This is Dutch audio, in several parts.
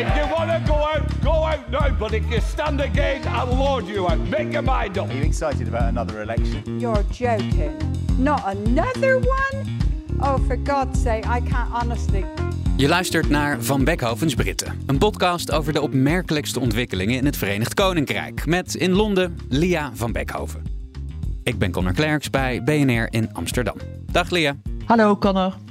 If you want to go out, go out now. But if you stand again, I'll lord you out. Make your mind up. Are you excited about another election? You're joking. Not another one? Oh, for God's sake, I can't honestly. Je luistert naar Van Beckhovens Britten, een podcast over de opmerkelijkste ontwikkelingen in het Verenigd Koninkrijk. Met in Londen Lia van Beckhoven. Ik ben Connor Klerks bij BNR in Amsterdam. Dag Lia. Hallo Connor.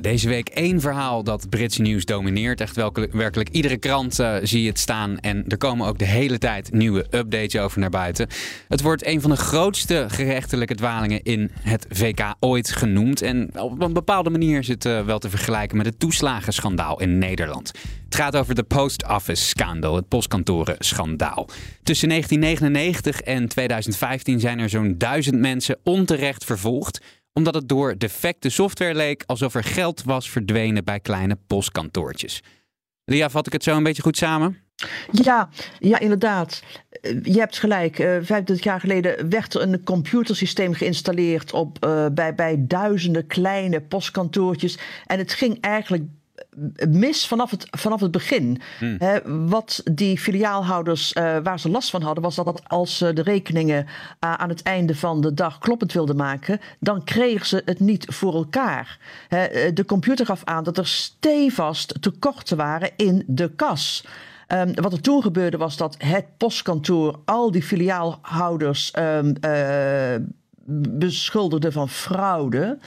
Deze week één verhaal dat Britse nieuws domineert. Echt welke, werkelijk iedere krant uh, zie je het staan. En er komen ook de hele tijd nieuwe updates over naar buiten. Het wordt een van de grootste gerechtelijke dwalingen in het VK ooit genoemd. En op een bepaalde manier is het uh, wel te vergelijken met het toeslagenschandaal in Nederland. Het gaat over de Post Office Scandal, het postkantoren-schandaal. Tussen 1999 en 2015 zijn er zo'n duizend mensen onterecht vervolgd omdat het door defecte software leek alsof er geld was verdwenen bij kleine postkantoortjes. Lia, vat ik het zo een beetje goed samen? Ja, ja, inderdaad. Je hebt gelijk. Uh, 25 jaar geleden werd er een computersysteem geïnstalleerd op, uh, bij, bij duizenden kleine postkantoortjes. En het ging eigenlijk mis vanaf het, vanaf het begin. Hmm. He, wat die filiaalhouders, uh, waar ze last van hadden, was dat als ze de rekeningen uh, aan het einde van de dag kloppend wilden maken, dan kregen ze het niet voor elkaar. He, de computer gaf aan dat er stevast tekorten waren in de kas. Um, wat er toen gebeurde was dat het postkantoor al die filiaalhouders um, uh, beschuldigde van fraude.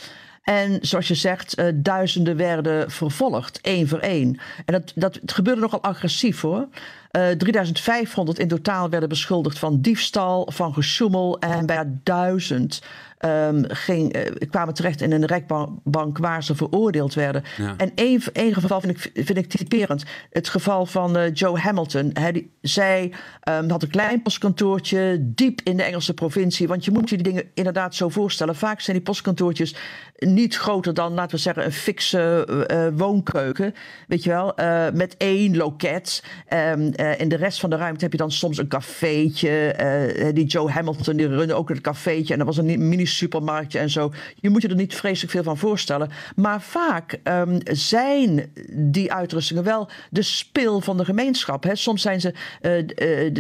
En zoals je zegt, uh, duizenden werden vervolgd, één voor één. En dat, dat het gebeurde nogal agressief hoor. Uh, 3500 in totaal werden beschuldigd van diefstal, van gesjoemel en bijna duizend um, ging, uh, kwamen terecht in een rekbank waar ze veroordeeld werden. Ja. En één, één geval vind ik, vind ik typerend. Het geval van uh, Joe Hamilton. Hij, die, zij um, had een klein postkantoortje diep in de Engelse provincie. Want je moet je die dingen inderdaad zo voorstellen. Vaak zijn die postkantoortjes niet groter dan, laten we zeggen, een fikse uh, woonkeuken. Weet je wel, uh, met één loket. Um, uh, in de rest van de ruimte heb je dan soms een cafeetje. die Joe Hamilton, die runde ook een cafeetje. En dat was een mini-supermarktje en zo. Je moet je er niet vreselijk veel van voorstellen. Maar vaak um, zijn die uitrustingen wel de spil van de gemeenschap. Hè? Soms zijn ze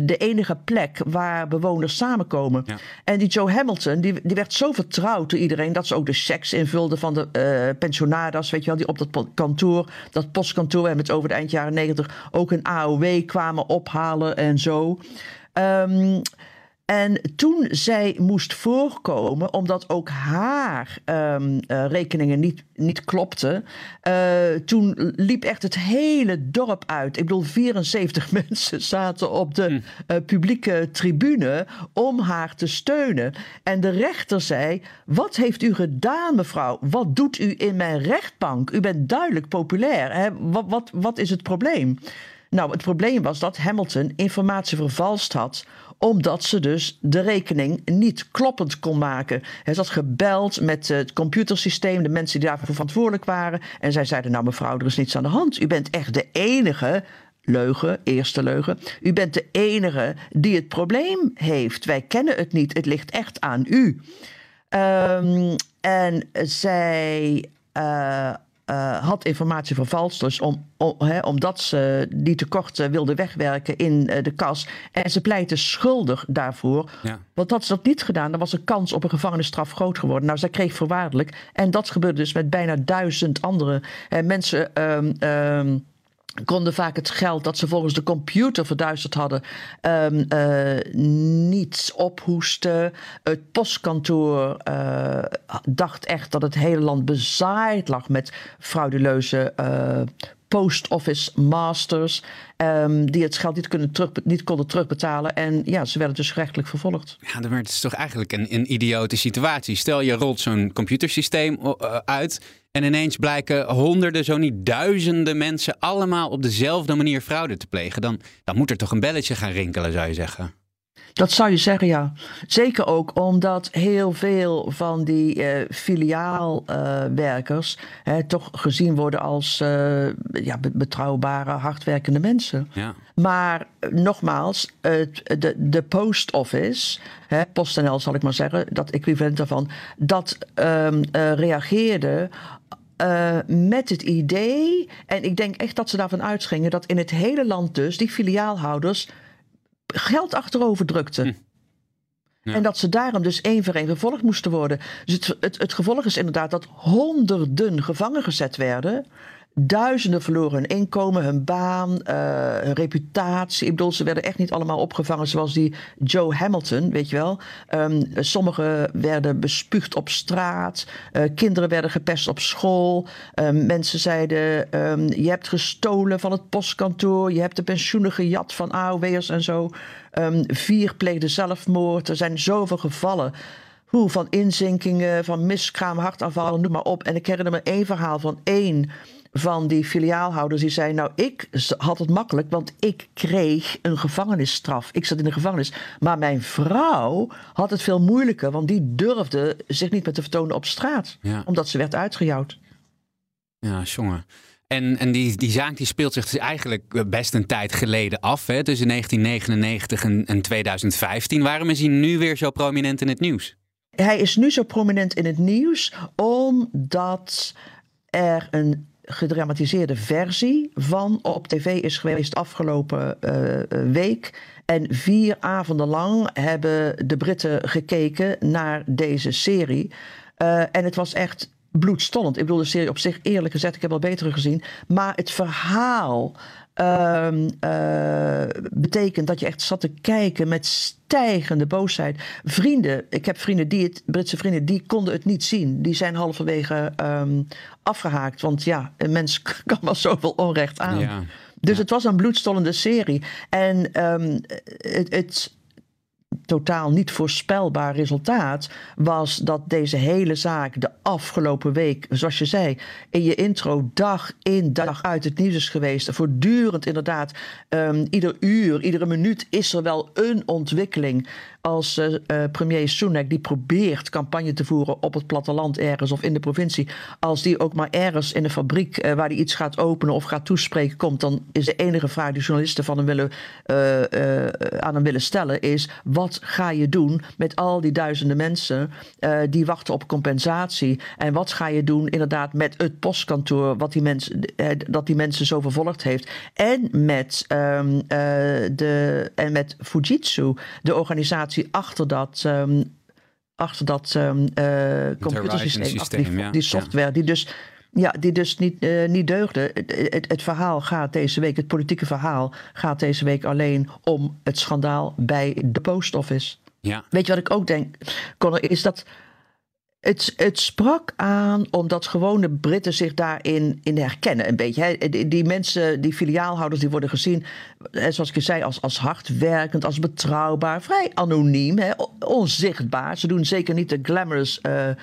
de enige plek waar bewoners samenkomen. Ja. En die Joe Hamilton, die, die werd zo vertrouwd door iedereen... dat ze ook de checks in invulde van de uh, pensionadas, weet je wel, die op dat kantoor, dat postkantoor, en met over de eind jaren negentig ook een AOW kwamen ophalen en zo. Um, en toen zij moest voorkomen, omdat ook haar um, uh, rekeningen niet, niet klopten, uh, toen liep echt het hele dorp uit. Ik bedoel, 74 mensen zaten op de uh, publieke tribune om haar te steunen. En de rechter zei: Wat heeft u gedaan, mevrouw? Wat doet u in mijn rechtbank? U bent duidelijk populair. Hè? Wat, wat, wat is het probleem? Nou, het probleem was dat Hamilton informatie vervalst had omdat ze dus de rekening niet kloppend kon maken. Hij had gebeld met het computersysteem, de mensen die daarvoor verantwoordelijk waren. En zij zeiden: Nou, mevrouw, er is niets aan de hand. U bent echt de enige. Leugen, eerste leugen. U bent de enige die het probleem heeft. Wij kennen het niet. Het ligt echt aan u. Um, en zij. Uh, uh, had informatie vervalst. Dus om, om, he, omdat ze die tekorten wilde wegwerken in uh, de kas. En ze pleitte schuldig daarvoor. Ja. Want had ze dat niet gedaan, dan was de kans op een gevangenisstraf groot geworden. Nou, zij kreeg voorwaardelijk. En dat gebeurde dus met bijna duizend andere mensen. Um, um, konden vaak het geld dat ze volgens de computer verduisterd hadden um, uh, niet ophoesten. Het postkantoor uh, dacht echt dat het hele land bezaaid lag met frauduleuze uh, post office masters, ehm, die het geld niet, kunnen terug, niet konden terugbetalen. En ja, ze werden dus gerechtelijk vervolgd. Ja, werd het toch eigenlijk een, een idiote situatie. Stel, je rolt zo'n computersysteem uh, uit en ineens blijken honderden, zo niet duizenden mensen allemaal op dezelfde manier fraude te plegen. Dan, dan moet er toch een belletje gaan rinkelen, zou je zeggen. Dat zou je zeggen, ja. Zeker ook omdat heel veel van die uh, filiaalwerkers uh, toch gezien worden als uh, ja, betrouwbare, hardwerkende mensen. Ja. Maar nogmaals, de, de post office, hè, PostNL zal ik maar zeggen, dat equivalent daarvan, dat um, reageerde uh, met het idee, en ik denk echt dat ze daarvan uitgingen, dat in het hele land dus die filiaalhouders geld achterover drukten. Hm. Ja. En dat ze daarom dus één voor één vervolgd moesten worden. Dus het, het, het gevolg is inderdaad dat honderden gevangen gezet werden. Duizenden verloren hun inkomen, hun baan, uh, hun reputatie. Ik bedoel, ze werden echt niet allemaal opgevangen zoals die Joe Hamilton, weet je wel. Um, sommigen werden bespuugd op straat. Uh, kinderen werden gepest op school. Um, mensen zeiden, um, je hebt gestolen van het postkantoor. Je hebt de pensioenen gejat van AOW'ers en zo. vier pleegden zelfmoord. Er zijn zoveel gevallen. Hoe, van inzinkingen, van miskraam, hartaanvallen, noem maar op. En ik herinner me één verhaal van één van die filiaalhouders die zei: Nou, ik had het makkelijk, want ik kreeg een gevangenisstraf. Ik zat in de gevangenis. Maar mijn vrouw had het veel moeilijker, want die durfde zich niet meer te vertonen op straat, ja. omdat ze werd uitgejouwd. Ja, jongen. En, en die, die zaak die speelt zich dus eigenlijk best een tijd geleden af, hè? tussen 1999 en, en 2015. Waarom is hij nu weer zo prominent in het nieuws? Hij is nu zo prominent in het nieuws omdat er een gedramatiseerde versie van op tv is geweest afgelopen uh, week. En vier avonden lang hebben de Britten gekeken naar deze serie. Uh, en het was echt bloedstollend. Ik bedoel, de serie op zich, eerlijk gezegd, ik heb wel betere gezien. Maar het verhaal uh, uh, betekent dat je echt zat te kijken met stijgende boosheid. Vrienden, ik heb vrienden die het, Britse vrienden, die konden het niet zien. Die zijn halverwege um, afgehaakt. Want ja, een mens kan wel zoveel onrecht aan. Ja. Dus Ja. het was een bloedstollende serie. En um, het, het totaal niet voorspelbaar resultaat was dat deze hele zaak de afgelopen week, zoals je zei, in je intro dag in dag uit het nieuws is geweest. Voortdurend inderdaad, um, ieder uur, iedere minuut is er wel een ontwikkeling. Als uh, uh, premier Sunak die probeert campagne te voeren op het platteland ergens of in de provincie, als die ook maar ergens in een fabriek uh, waar hij iets gaat openen of gaat toespreken komt, dan is de enige vraag die journalisten van hem willen, aan hem willen stellen is wat ga je doen met al die duizenden mensen uh, die wachten op compensatie? En wat ga je doen inderdaad met het postkantoor wat die mensen, uh, dat die mensen zo vervolgd heeft? En met, um, uh, de, en met Fujitsu, de organisatie achter dat. Um, achter dat um, computersysteem, achter die, ja. die software, ja. die dus ja, die dus niet, uh, niet deugde. Het, het, het, verhaal gaat deze week, het politieke verhaal gaat deze week alleen om het schandaal bij de post office. Ja. Weet je wat ik ook denk, Connor, is dat het, het sprak aan omdat gewone Britten zich daarin in herkennen een beetje. Hè. Die, mensen, die filiaalhouders, die worden gezien, zoals ik je zei, als, als hardwerkend, als betrouwbaar, vrij anoniem, hè, onzichtbaar. Ze doen zeker niet de glamorous, uh, uh,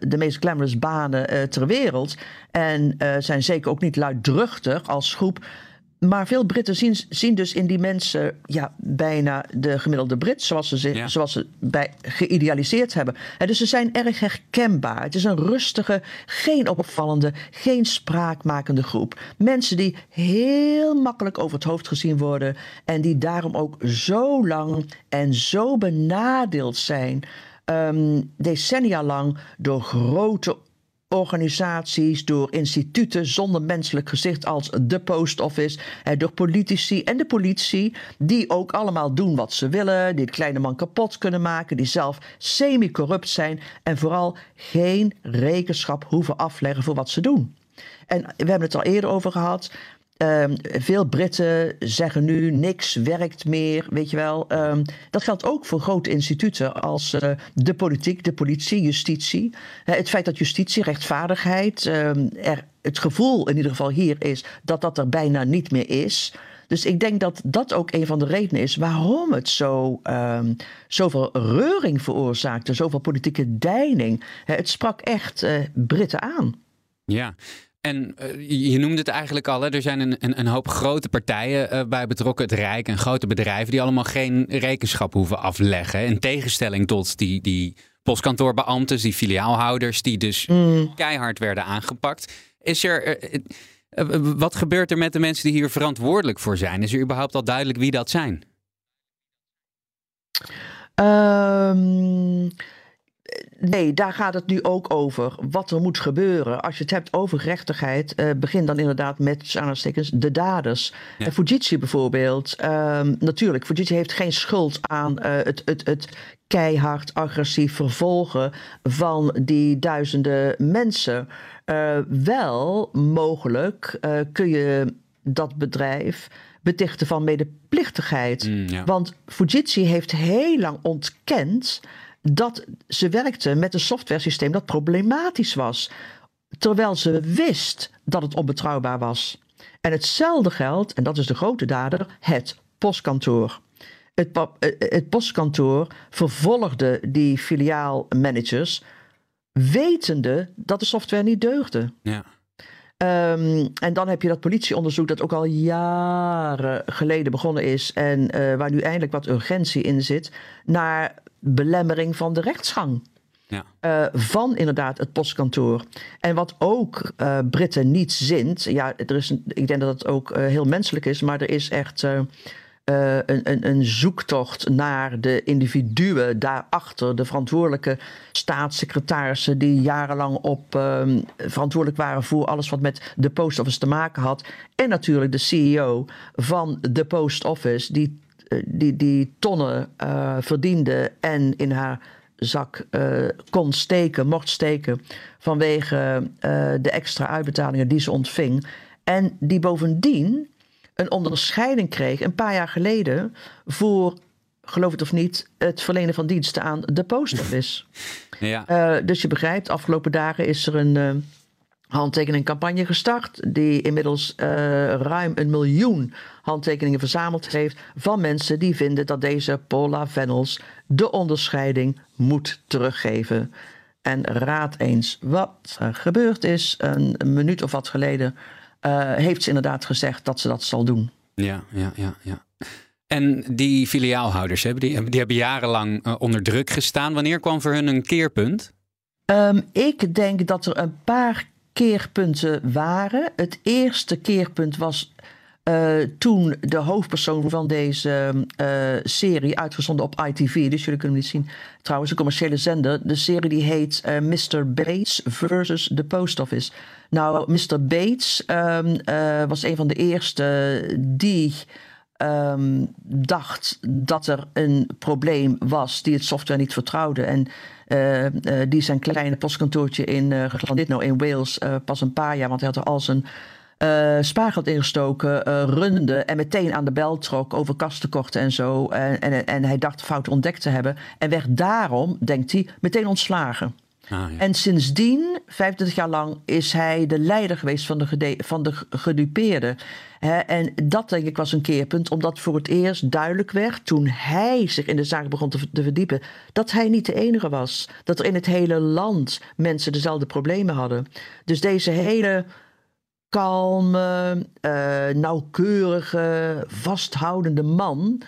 de meest glamorous banen uh, ter wereld. En zijn zeker ook niet luidruchtig als groep. Maar veel Britten zien, zien, dus in die mensen ja, bijna de gemiddelde Brit, zoals ze, zich, ja. zoals ze bij geïdealiseerd hebben. En dus ze zijn erg herkenbaar. Het is een rustige, geen opvallende, geen spraakmakende groep. Mensen die heel makkelijk over het hoofd gezien worden en die daarom ook zo lang en zo benadeeld zijn, um, decennia lang door grote organisaties, door instituten zonder menselijk gezicht als de Post Office, door politici en de politie, die ook allemaal doen wat ze willen, die de kleine man kapot kunnen maken, die zelf semi-corrupt zijn en vooral geen rekenschap hoeven afleggen voor wat ze doen. En we hebben het al eerder over gehad. Um, veel Britten zeggen nu niks werkt meer, weet je wel. Um, dat geldt ook voor grote instituten als uh, de politiek, de politie, justitie. Het feit dat justitie, rechtvaardigheid um, er het gevoel in ieder geval hier is dat dat er bijna niet meer is. Dus ik denk dat dat ook een van de redenen is waarom het zo, zoveel reuring veroorzaakte, zoveel politieke deining. Het sprak echt uh, Britten aan. Ja, en uh, je noemde het eigenlijk al, hè? er zijn een, een, een hoop grote partijen uh, bij betrokken. Het Rijk en grote bedrijven die allemaal geen rekenschap hoeven afleggen. In tegenstelling tot die, die postkantoorbeambten, die filiaalhouders, die dus mm. keihard werden aangepakt. Is er. Uh, wat gebeurt er met de mensen die hier verantwoordelijk voor zijn? Is er überhaupt al duidelijk wie dat zijn? Um, nee, daar gaat het nu ook over. Wat er moet gebeuren. Als je het hebt over gerechtigheid, uh, begin dan inderdaad met aanstekens de daders. Ja. Fujitsu bijvoorbeeld. Um, natuurlijk, Fujitsu heeft geen schuld aan uh, het, het, het keihard agressief vervolgen van die duizenden mensen. Uh, wel mogelijk kun je dat bedrijf betichten van medeplichtigheid. Mm, ja. Want Fujitsu heeft heel lang ontkend dat ze werkte met een softwaresysteem dat problematisch was. Terwijl ze wist dat het onbetrouwbaar was. En hetzelfde geldt, en dat is de grote dader, het postkantoor. Het, het postkantoor vervolgde die filiaalmanagers, wetende dat de software niet deugde. Ja. Um, en dan heb je dat politieonderzoek dat ook al jaren geleden begonnen is en uh, waar nu eindelijk wat urgentie in zit, naar belemmering van de rechtsgang. Ja. Uh, van inderdaad het postkantoor. En wat ook uh, Britten niet zint, ja, er is een, ik denk dat het ook heel menselijk is, maar er is echt een, een, een, zoektocht naar de individuen daarachter, de verantwoordelijke staatssecretarissen die jarenlang op, um, verantwoordelijk waren voor alles wat met de post office te maken had. En natuurlijk de CEO van de post office, die, die, die tonnen uh, verdiende en in haar zak kon steken, mocht steken, vanwege de extra uitbetalingen die ze ontving. En die bovendien een onderscheiding kreeg een paar jaar geleden voor, geloof het of niet, het verlenen van diensten aan de post office. Ja. Dus je begrijpt, afgelopen dagen is er een handtekeningcampagne gestart. Die inmiddels uh, ruim een miljoen handtekeningen verzameld heeft. Van mensen die vinden dat deze Paula Vennels de onderscheiding moet teruggeven. En raad eens wat er gebeurd is. Een, minuut of wat geleden uh, heeft ze inderdaad gezegd dat ze dat zal doen. Ja, ja, ja, ja. En die filiaalhouders, hè, die, die hebben jarenlang uh, onder druk gestaan. Wanneer kwam voor hun een keerpunt? Um, ik denk dat er een paar keerpunten waren. Het eerste keerpunt was uh, toen de hoofdpersoon van deze uh, serie, uitgezonden op ITV, dus jullie kunnen het zien, trouwens, een commerciële zender. De serie die heet uh, Mr. Bates versus The Post Office. Nou, Mr. Bates um, was een van de eerste die um, dacht dat er een probleem was, die het software niet vertrouwde. En die zijn kleine postkantoortje in, dit nou in Wales, pas een paar jaar, want hij had er al zijn uh, spaargeld ingestoken, uh, runde en meteen aan de bel trok over kastenkorten en zo. En, en, en hij dacht fout ontdekt te hebben. En werd daarom, denkt hij, meteen ontslagen. Ah. En sindsdien, 25 jaar lang, is hij de leider geweest van de, van de gedupeerden. en dat denk ik was een keerpunt, omdat voor het eerst duidelijk werd, toen hij zich in de zaak begon te, verdiepen, dat hij niet de enige was. Dat er in het hele land mensen dezelfde problemen hadden. Dus deze hele kalme, uh, nauwkeurige, vasthoudende man.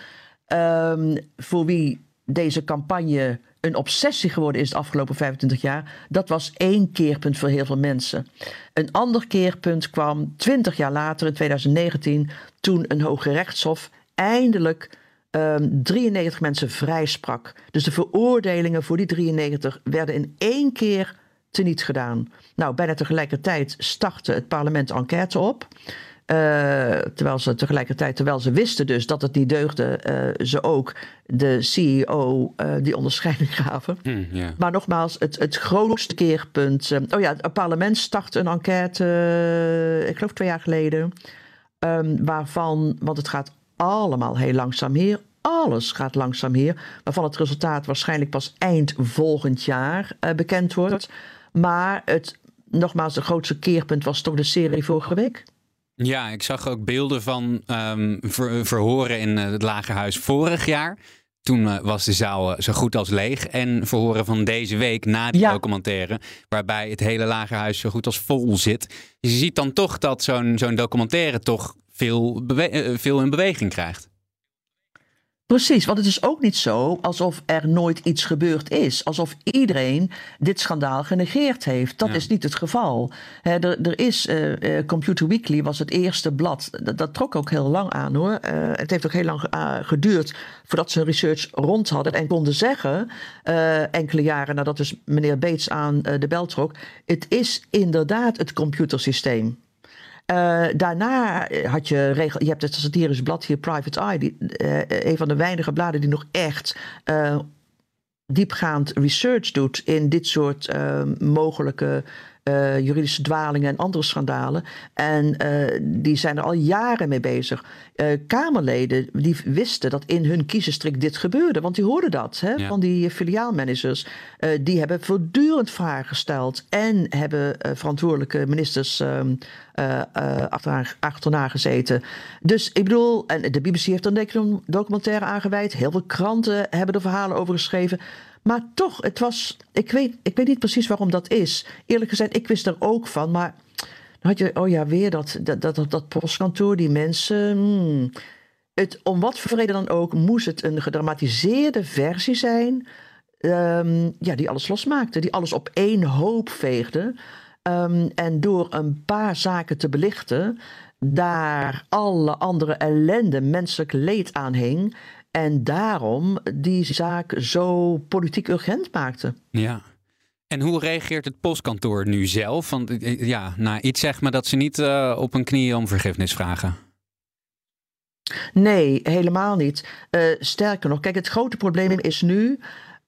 Um, voor wie deze campagne een obsessie geworden is de afgelopen 25 jaar. Dat was één keerpunt voor heel veel mensen. Een ander keerpunt kwam 20 jaar later, in 2019, toen een hoge rechtshof eindelijk um, 93 mensen vrijsprak. Dus de veroordelingen voor die 93 werden in één keer teniet gedaan. Nou, bijna tegelijkertijd startte het parlement enquête op. Uh, terwijl ze tegelijkertijd, terwijl ze wisten dus dat het niet deugde, uh, ze ook de CEO uh, die onderscheiding gaven. Mm, yeah. Maar nogmaals, het, het grootste keerpunt. oh ja, het parlement startte een enquête, ik geloof twee jaar geleden. Um, waarvan, want het gaat allemaal heel langzaam hier. Alles gaat langzaam hier. Waarvan het resultaat waarschijnlijk pas eind volgend jaar bekend wordt. Maar het nogmaals, het grootste keerpunt was toch de serie vorige week. Ja, ik zag ook beelden van um, verhoren in het Lagerhuis vorig jaar. Toen uh, was de zaal zo goed als leeg. En verhoren van deze week na die ja. documentaire, waarbij het hele Lagerhuis zo goed als vol zit. Dus je ziet dan toch dat zo'n zo'n documentaire toch veel, veel in beweging krijgt. Precies, want het is ook niet zo alsof er nooit iets gebeurd is. Alsof iedereen dit schandaal genegeerd heeft. Dat is niet het geval. er, er, is, uh, Computer Weekly was het eerste blad. Dat, dat trok ook heel lang aan hoor. Uh, het heeft ook heel lang geduurd voordat ze een research rond hadden. En konden zeggen, enkele jaren nadat dus meneer Bates aan de bel trok. Het is inderdaad het computersysteem. Uh, daarna had je, regel, je hebt het satirisch blad hier, Private Eye, die, uh, een van de weinige bladen die nog echt diepgaand research doet in dit soort mogelijke uh, juridische dwalingen en andere schandalen. En uh, die zijn er al jaren mee bezig. Uh, Kamerleden die wisten dat in hun kiezerstrik dit gebeurde. Want die hoorden dat hè, ja. van die filiaalmanagers. die hebben voortdurend vragen gesteld. En hebben verantwoordelijke ministers ehm, achterna, achterna gezeten. Dus ik bedoel, en de BBC heeft er een documentaire aangeweid. Heel veel kranten hebben er verhalen over geschreven. Maar toch, het was. Ik weet, ik weet niet precies waarom dat is. Eerlijk gezegd, ik wist er ook van. Maar dan had je, oh ja, weer dat, dat, dat, dat postkantoor, die mensen. Hmm. Het, om wat voor reden dan ook, moest het een gedramatiseerde versie zijn. Um, ja, die alles losmaakte, die alles op één hoop veegde. Um, en door een paar zaken te belichten, daar alle andere ellende, menselijk leed aan hing. En daarom die zaak zo politiek urgent maakte. Ja. En hoe reageert het postkantoor nu zelf? Want eh, ja, nou, iets zegt me dat ze niet uh, op hun knieën om vergiffenis vragen. Nee, helemaal niet. Uh, sterker nog, kijk, het grote probleem is nu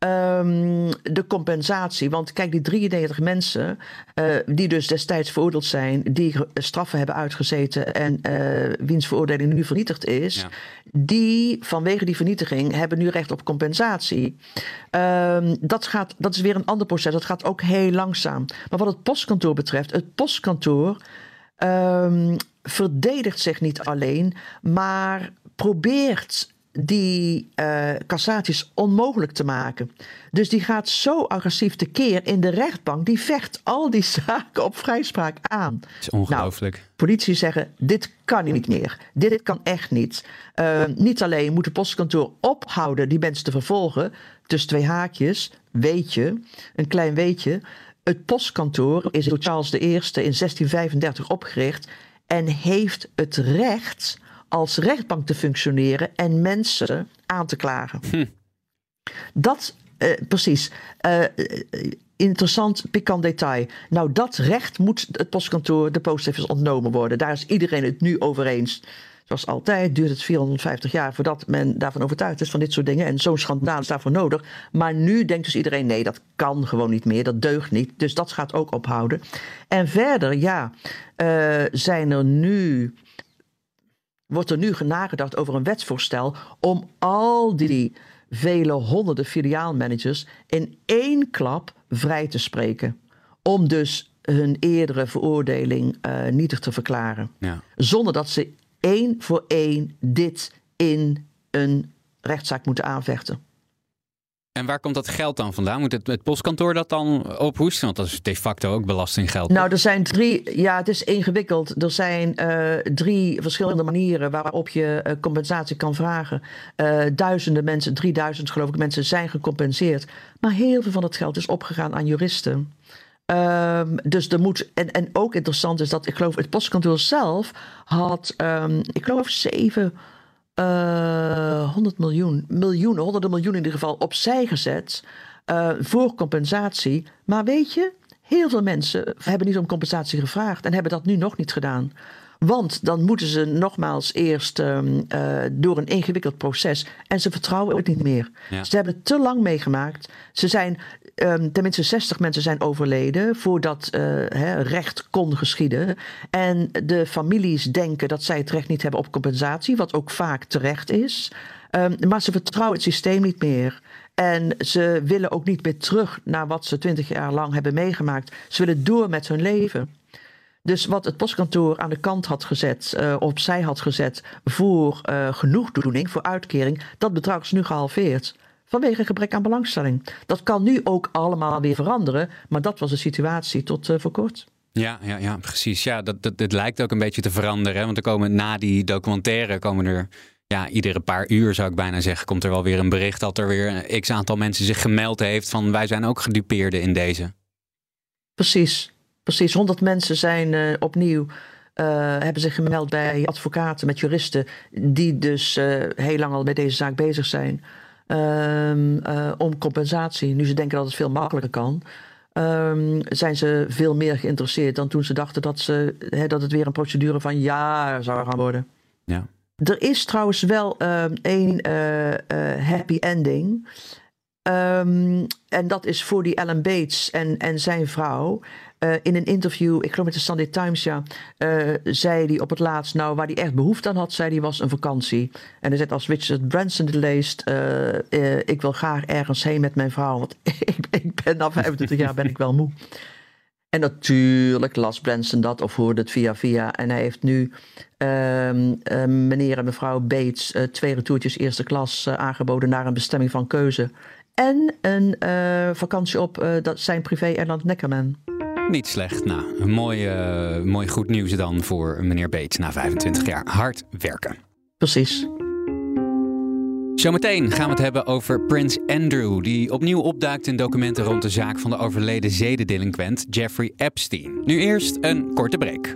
Um, de compensatie. Want kijk, die 33 mensen uh, die dus destijds veroordeeld zijn, die straffen hebben uitgezeten en uh, wiens veroordeling nu vernietigd is, ja. die vanwege die vernietiging hebben nu recht op compensatie. Um, dat, gaat, dat is weer een ander proces. Dat gaat ook heel langzaam. Maar wat het postkantoor betreft, het postkantoor um, verdedigt zich niet alleen, maar probeert die uh, cassaties onmogelijk te maken. Dus die gaat zo agressief tekeer in de rechtbank. Die vecht al die zaken op vrijspraak aan. Dat is ongelooflijk. Nou, politie zeggen, dit kan niet meer. Dit kan echt niet. Uh, niet alleen moet het postkantoor ophouden die mensen te vervolgen. Tussen twee haakjes, weet je, een klein weetje. Het postkantoor is door Charles I in 1635 opgericht... en heeft het recht als rechtbank te functioneren en mensen aan te klagen. Hm. Dat, uh, precies. Uh, interessant, pikant detail. Nou, dat recht moet het postkantoor, de postoffice ontnomen worden. Daar is iedereen het nu over eens. Zoals altijd duurt het 450 jaar voordat men daarvan overtuigd is van dit soort dingen. En zo'n schandaal is daarvoor nodig. Maar nu denkt dus iedereen: nee, dat kan gewoon niet meer. Dat deugt niet. Dus dat gaat ook ophouden. En verder, ja, uh, zijn er nu wordt er nu nagedacht over een wetsvoorstel om al die vele honderden filiaalmanagers in één klap vrij te spreken. Om dus hun eerdere veroordeling uh, nietig te verklaren. Ja. Zonder dat ze één voor één dit in een rechtszaak moeten aanvechten. En waar komt dat geld dan vandaan? Moet het, het postkantoor dat dan ophoesten? Want dat is de facto ook belastinggeld. Nou, er zijn drie. Ja, het is ingewikkeld. Er zijn uh, drie verschillende manieren waarop je uh, compensatie kan vragen. Uh, duizenden mensen, 3000 geloof ik, mensen zijn gecompenseerd. Maar heel veel van het geld is opgegaan aan juristen. Um, dus er moet. En, en ook interessant is dat ik geloof het postkantoor zelf had, um, ik geloof, zeven uh, eh, 100 miljoen, miljoenen, honderden miljoenen in ieder geval opzij gezet uh, voor compensatie. Maar weet je, heel veel mensen hebben niet om compensatie gevraagd en hebben dat nu nog niet gedaan. Want dan moeten ze nogmaals eerst um, uh, door een ingewikkeld proces. En ze vertrouwen het niet meer. Ja. Ze hebben het te lang meegemaakt. Ze zijn um, tenminste 60 mensen zijn overleden voordat he, recht kon geschieden. En de families denken dat zij het recht niet hebben op compensatie, wat ook vaak terecht is. Um, maar ze vertrouwen het systeem niet meer. En ze willen ook niet meer terug naar wat ze twintig jaar lang hebben meegemaakt. Ze willen door met hun leven. Dus wat het postkantoor aan de kant had gezet, uh, opzij had gezet voor uh, genoegdoening, voor uitkering, dat bedrag is nu gehalveerd. Vanwege gebrek aan belangstelling. Dat kan nu ook allemaal weer veranderen, maar dat was de situatie tot uh, voor kort. Ja, ja, ja, precies. Ja, dat, dat, lijkt ook een beetje te veranderen. Want er komen na die documentaire komen er ja, iedere paar uur zou ik bijna zeggen, komt er wel weer een bericht dat er weer een x aantal mensen zich gemeld heeft van wij zijn ook gedupeerden in deze. Precies, precies. 100 mensen zijn uh, opnieuw. Uh, hebben zich gemeld bij advocaten met juristen die dus uh, heel lang al met deze zaak bezig zijn. Ehm, om compensatie. Nu ze denken dat het veel makkelijker kan. Um, zijn ze veel meer geïnteresseerd dan toen ze dachten dat, ze, dat het weer een procedure van jaar zou gaan worden. Ja. Er is trouwens wel um, één uh, uh, happy ending. Um, en dat is voor die Alan Bates en, en zijn vrouw. Uh, in een interview, ik geloof met de Sunday Times, ja, zei hij op het laatst, nou, waar hij echt behoefte aan had, zei hij, was een vakantie. En hij zegt, als Richard Branson het leest, ik wil graag ergens heen met mijn vrouw, want ik, ik ben na 25 jaar ben ik wel moe. En natuurlijk las Branson dat of hoorde het via via. En hij heeft nu uh, uh, meneer en mevrouw Bates uh, twee retourtjes eerste klas uh, aangeboden naar een bestemming van keuze. En een vakantie op dat zijn privé-eiland Neckerman. Niet slecht. Nou, een mooi, mooi goed nieuws dan voor meneer Bates na 25 jaar hard werken. Precies. Zometeen gaan we het hebben over Prins Andrew, die opnieuw opduikt in documenten rond de zaak van de overleden zedendelinquent Jeffrey Epstein. Nu eerst een korte break.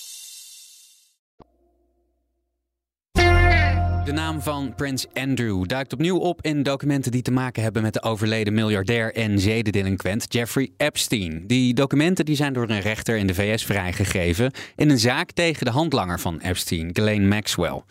De naam van Prins Andrew duikt opnieuw op in documenten die te maken hebben met de overleden miljardair en zedendelinquent Jeffrey Epstein. Die documenten die zijn door een rechter in de VS vrijgegeven in een zaak tegen de handlanger van Epstein, Ghislaine Maxwell.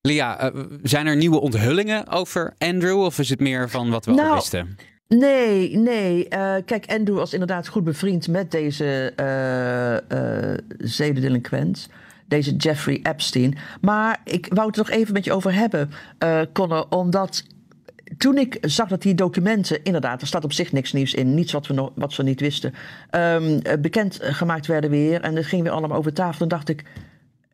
Lia, uh, zijn er nieuwe onthullingen over Andrew of is het meer van wat we nou, al wisten? Nee, nee. Uh, kijk, Andrew was inderdaad goed bevriend met deze uh, zedendelinquent deze Jeffrey Epstein. Maar ik wou het nog even met je over hebben, uh, Connor, omdat toen ik zag dat die documenten, inderdaad, er staat op zich niks nieuws in, niets wat we, nog, wat we niet wisten, um, bekend gemaakt werden weer en het ging weer allemaal over tafel, dan dacht ik,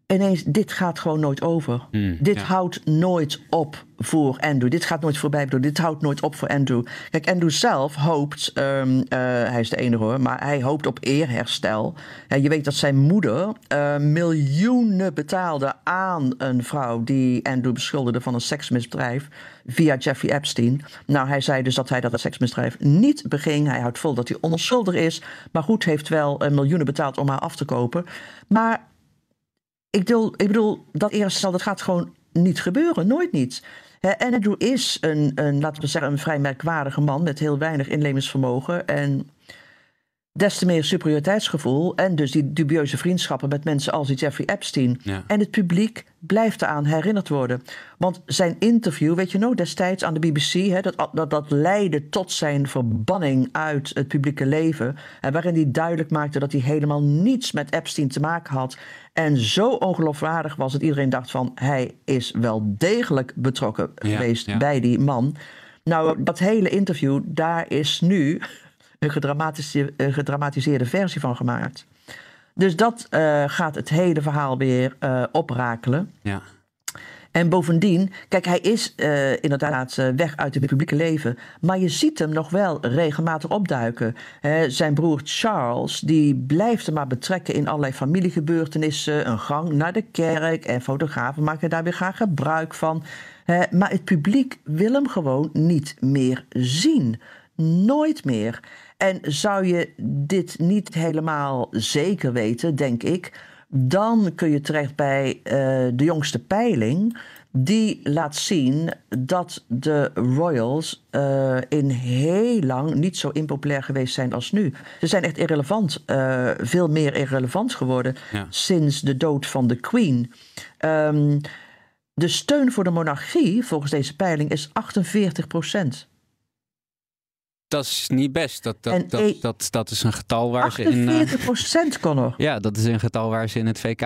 ineens, dit gaat gewoon nooit over. Mm, dit ja. houdt nooit op voor Andrew. Dit gaat nooit voorbij. Bedoel, dit houdt nooit op voor Andrew. Kijk, Andrew zelf hoopt, um, uh, hij is de enige hoor, maar hij hoopt op eerherstel. En je weet dat zijn moeder uh, miljoenen betaalde aan een vrouw die Andrew beschuldigde van een seksmisdrijf via Jeffrey Epstein. Nou, hij zei dus dat hij dat seksmisdrijf niet beging. Hij houdt vol dat hij onschuldig is. Maar goed, heeft wel uh, miljoenen betaald om haar af te kopen. Maar ik bedoel, ik bedoel dat eerstel, dat gaat gewoon niet gebeuren. Nooit niet. En Andrew is een, een, laten we zeggen, een vrij merkwaardige man met heel weinig inlevingsvermogen. En des te meer superioriteitsgevoel. En dus die dubieuze vriendschappen met mensen als die Jeffrey Epstein. Ja. En het publiek blijft eraan herinnerd worden. Want zijn interview, weet je nog, destijds aan de BBC, hè, dat, dat, dat leidde tot zijn verbanning uit het publieke leven. En waarin hij duidelijk maakte dat hij helemaal niets met Epstein te maken had. En zo ongeloofwaardig was dat iedereen dacht van hij is wel degelijk betrokken Ja, geweest ja. bij die man. Nou, dat hele interview, daar is nu een gedramatiseerde, een gedramatiseerde versie van gemaakt. Dus dat uh, gaat het hele verhaal weer uh, oprakelen. Ja. En bovendien, kijk, hij is uh, inderdaad weg uit het publieke leven. Maar je ziet hem nog wel regelmatig opduiken. He, zijn broer Charles, die blijft hem maar betrekken in allerlei familiegebeurtenissen. Een gang naar de kerk. En fotografen maken daar weer graag gebruik van. He, maar het publiek wil hem gewoon niet meer zien. Nooit meer. En zou je dit niet helemaal zeker weten, denk ik dan kun je terecht bij uh, de jongste peiling. die laat zien dat de royals uh, in heel lang niet zo impopulair geweest zijn als nu. Ze zijn echt irrelevant, uh, veel meer irrelevant geworden ja. sinds de dood van de Queen. Um, de steun voor de monarchie, volgens deze peiling, is 48 procent. Dat is niet best. Dat, dat, dat, e- dat, dat, is een getal waar ze in. 48 procent, Connor. Ja, dat is een getal waar ze in het VK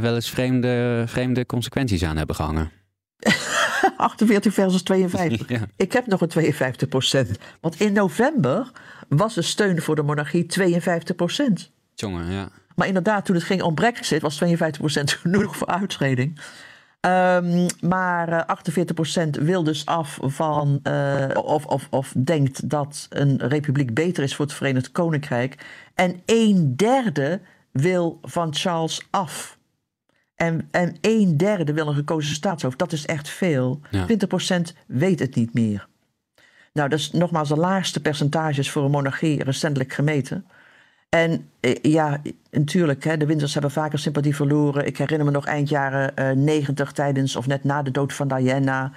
wel eens vreemde, vreemde consequenties aan hebben gehangen. 48 versus 52. Ik heb nog een 52 procent. Want in november was de steun voor de monarchie 52 procent. Jongen, ja. Maar inderdaad, toen het ging om Brexit, was 52 procent genoeg voor uitschreding. Um, maar 48% wil dus af van, uh, of, of, of denkt dat een republiek beter is voor het Verenigd Koninkrijk. En een derde wil van Charles af. En, en een derde wil een gekozen staatshoofd. Dat is echt veel. Ja. 20% weet het niet meer. Nou, dat is nogmaals de laagste percentages voor een monarchie recentelijk gemeten. En eh, ja, natuurlijk, hè, de Windsors hebben vaker sympathie verloren. Ik herinner me nog eind jaren uh, 90 tijdens of net na de dood van Diana.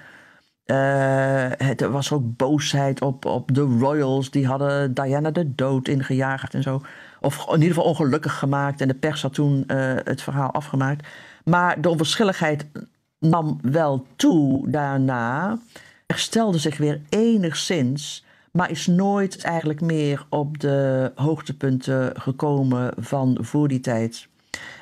Uh, er was ook boosheid op, op de royals. Die hadden Diana de dood ingejaagd en zo. Of in ieder geval ongelukkig gemaakt. En de pers had toen het verhaal afgemaakt. Maar de onverschilligheid nam wel toe daarna. Herstelde zich weer enigszins. Maar is nooit eigenlijk meer op de hoogtepunten gekomen van voor die tijd.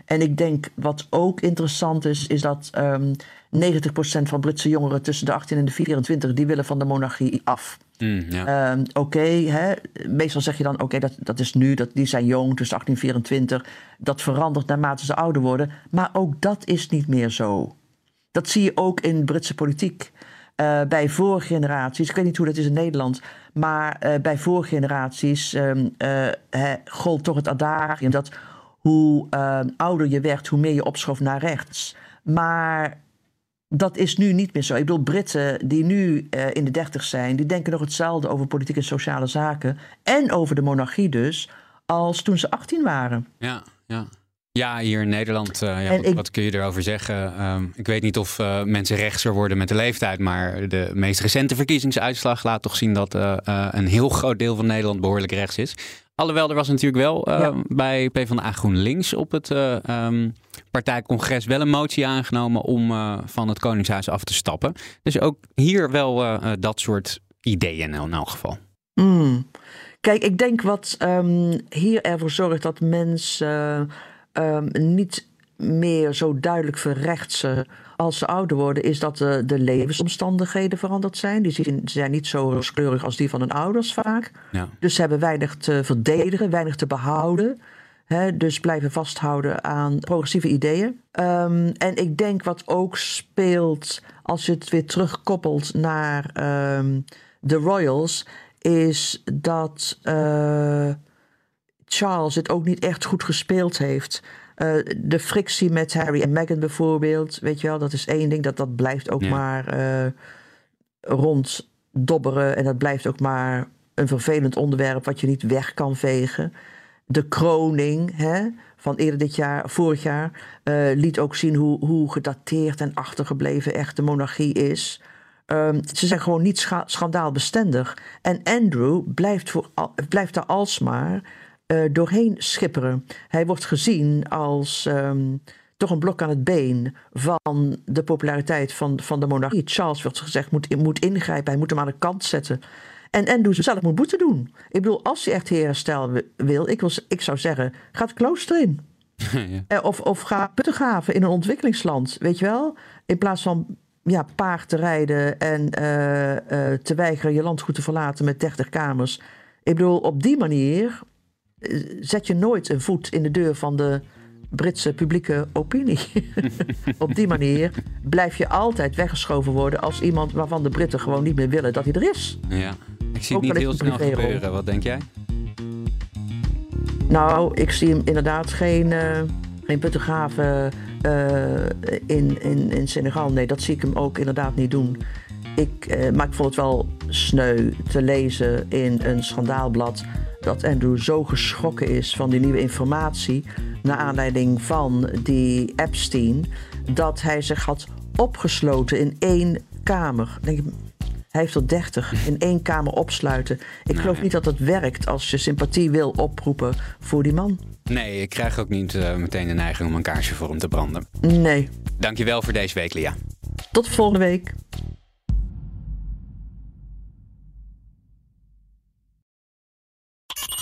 En ik denk wat ook interessant is, is dat um, ehm, 90% van Britse jongeren tussen de 18 en de 24, die willen van de monarchie af. Mm, ja. um, oké, meestal zeg je dan, oké, dat, dat is nu, dat, die zijn jong, tussen 18 en 24. Dat verandert naarmate ze ouder worden. Maar ook dat is niet meer zo. Dat zie je ook in Britse politiek. Uh, bij vorige generaties, ik weet niet hoe dat is in Nederland, maar uh, bij vorige generaties um, uh, gold toch het adagium dat hoe ehm, ouder je werd, hoe meer je opschoof naar rechts. Maar dat is nu niet meer zo. Ik bedoel, Britten die nu in de dertig zijn, die denken nog hetzelfde over politieke en sociale zaken. En over de monarchie dus, als toen ze 18 waren. Ja, ja. Ja, hier in Nederland, uh, ja, wat, wat, kun je erover zeggen? Um, ik weet niet of uh, mensen rechtser worden met de leeftijd, maar de meest recente verkiezingsuitslag laat toch zien dat uh, een heel groot deel van Nederland behoorlijk rechts is. Alhoewel, er was natuurlijk wel uh, ja. bij PvdA GroenLinks op het uh, um, partijcongres wel een motie aangenomen om uh, van het Koningshuis af te stappen. Dus ook hier wel dat soort ideeën in elk geval. Mm. Kijk, ik denk wat um, hier ervoor zorgt dat mensen um, niet meer zo duidelijk verrechtsen als ze ouder worden, is dat de, de levensomstandigheden veranderd zijn. Die zijn, zijn niet zo rooskleurig als die van hun ouders vaak. Ja. Dus ze hebben weinig te verdedigen, weinig te behouden. He, dus blijven vasthouden aan progressieve ideeën. Um, en ik denk wat ook speelt, als je het weer terugkoppelt naar um, de Royals, is dat uh, Charles het ook niet echt goed gespeeld heeft. Uh, de frictie met Harry en Meghan bijvoorbeeld, weet je wel, dat is één ding. Dat, dat blijft ook ja. maar uh, ronddobberen. En dat blijft ook maar een vervelend onderwerp wat je niet weg kan vegen. De kroning hè, van eerder dit jaar, vorig jaar, uh, liet ook zien hoe, hoe gedateerd en achtergebleven echt de monarchie is. Um, ze zijn gewoon niet scha schandaalbestendig. En Andrew blijft, voor, blijft daar alsmaar uh, doorheen schipperen. Hij wordt gezien als um, toch een blok aan het been van de populariteit van, van de monarchie. Charles wordt gezegd moet, moet ingrijpen, hij moet hem aan de kant zetten. En Andrew zelf moet boete doen. Ik bedoel, als hij echt herstel wil, ik, wil, ik zou zeggen, ga het klooster in. ja. Eh, of, of ga puttengaven in een ontwikkelingsland, weet je wel? In plaats van ja, paard te rijden en uh, uh, te weigeren je landgoed te verlaten met 30 kamers. Ik bedoel, op die manier zet je nooit een voet in de deur van de Britse publieke opinie. Op die manier blijf je altijd weggeschoven worden als iemand waarvan de Britten gewoon niet meer willen dat hij er is. Ja, ik zie het niet heel snel gebeuren. Wat denk jij? Nou, ik zie hem inderdaad geen, uh, geen puttengraven uh, in, in, in Senegal. Nee, dat zie ik hem ook inderdaad niet doen. Ik, uh, maar ik vond het wel sneu te lezen in een schandaalblad dat Andrew zo geschrokken is van die nieuwe informatie. naar aanleiding van die Epstein. dat hij zich had opgesloten in één kamer. Denk hij heeft er 30 in één kamer opsluiten. Ik geloof niet dat het werkt als je sympathie wil oproepen voor die man. Nee, ik krijg ook niet eh, meteen de neiging om een kaarsje voor hem te branden. Nee. Dankjewel voor deze week, Lia. Tot volgende week.